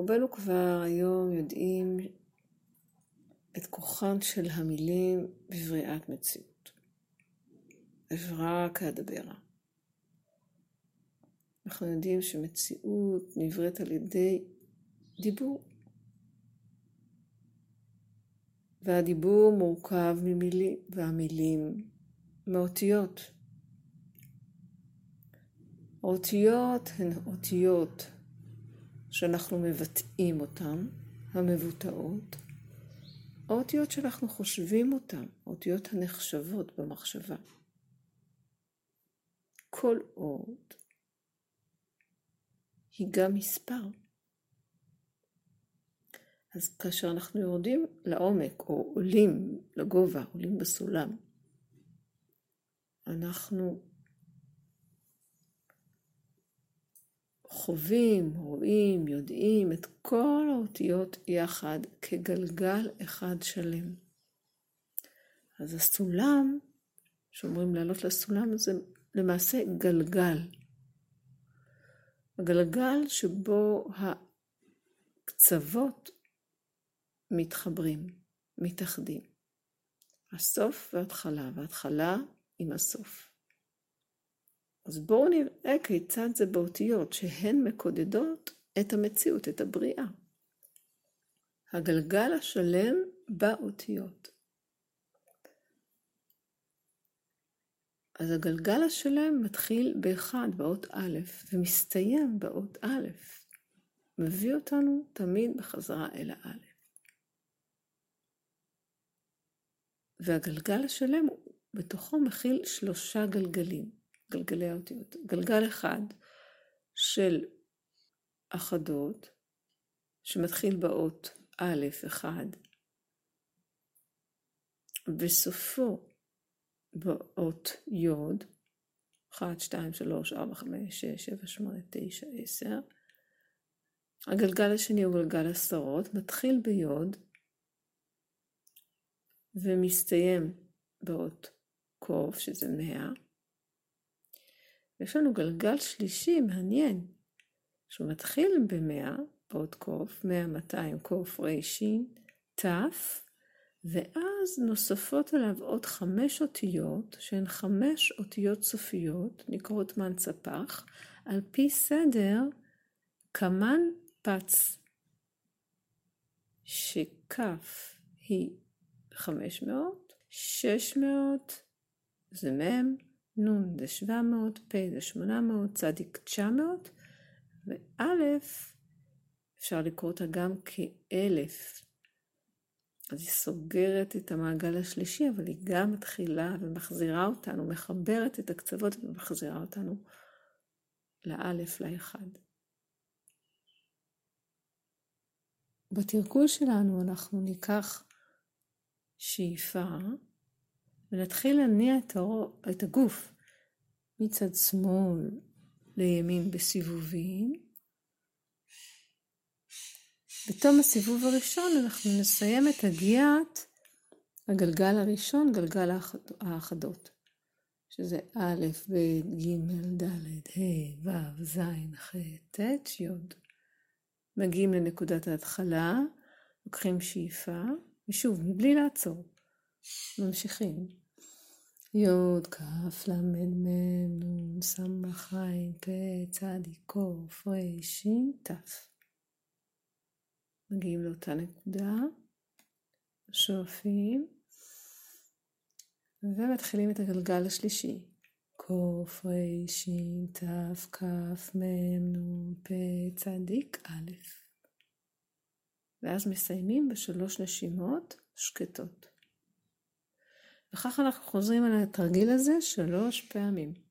רובנו כבר היום יודעים את כוחן של המילים בבריאת מציאות. אברא כהדברה. אנחנו יודעים שמציאות נבראת על ידי דיבור. והדיבור מורכב ממילים, והמילים מאותיות. האותיות הן אותיות שאנחנו מבטאים אותן, המבוטאות, האותיות שאנחנו חושבים אותן, האותיות הנחשבות במחשבה. כל אות היא גם מספר. אז כאשר אנחנו יורדים לעומק, או עולים לגובה, עולים בסולם, אנחנו חווים, רואים, יודעים את כל האותיות יחד כגלגל אחד שלם. אז הסולם, שאומרים לעלות לסולם, זה למעשה גלגל. הגלגל שבו הקצוות מתחברים, מתאחדים. הסוף וההתחלה, וההתחלה עם הסוף. אז בואו נראה כיצד זה באותיות שהן מקודדות את המציאות, את הבריאה. הגלגל השלם באותיות. אז הגלגל השלם מתחיל באחד, באות א', ומסתיים באות א', מביא אותנו תמיד בחזרה אל האלף. והגלגל השלם בתוכו מכיל שלושה גלגלים. גלגלי האותיות. גלגל אחד של אחדות, שמתחיל באות א', אחד, בסופו באות י', 1, 2, 3, 4, 5, 6, 7, 8, 9, 10. הגלגל השני הוא גלגל עשרות, מתחיל ביוד ומסתיים באות קוף, שזה 100. יש לנו גלגל שלישי מעניין, שהוא מתחיל במאה, באות קוף, מאה, מאתיים, קוף, רישין, תף, ואז נוספות עליו עוד חמש אותיות, שהן חמש אותיות סופיות, נקראות מנצפח, על פי סדר קמן פץ, שכף היא חמש מאות, שש מאות זה מ', נ' זה 700, פ' זה 800, צדיק 900, וא' אפשר לקרוא אותה גם כאלף. אז היא סוגרת את המעגל השלישי, אבל היא גם מתחילה ומחזירה אותנו, מחברת את הקצוות ומחזירה אותנו לאלף, לאחד. בתרגול שלנו אנחנו ניקח שאיפה ונתחיל להניע את, הרוב, את הגוף מצד שמאל לימין בסיבובים. בתום הסיבוב הראשון אנחנו נסיים את הגיית הגלגל הראשון, גלגל האחדות, שזה א', ב', ג', ד', ה', ו', ז', ח', ט', י'. מגיעים לנקודת ההתחלה, לוקחים שאיפה, ושוב, מבלי לעצור, ממשיכים. י, כ, ל, מ, נ, ס, ח, פ, צ, ק, ר, ש, ת. מגיעים לאותה נקודה, שואפים, ומתחילים את הגלגל השלישי. ק, ר, ש, ת, כ, מ, נ, פ, צ, א. ואז מסיימים בשלוש נשימות שקטות. וכך אנחנו חוזרים על התרגיל הזה שלוש פעמים.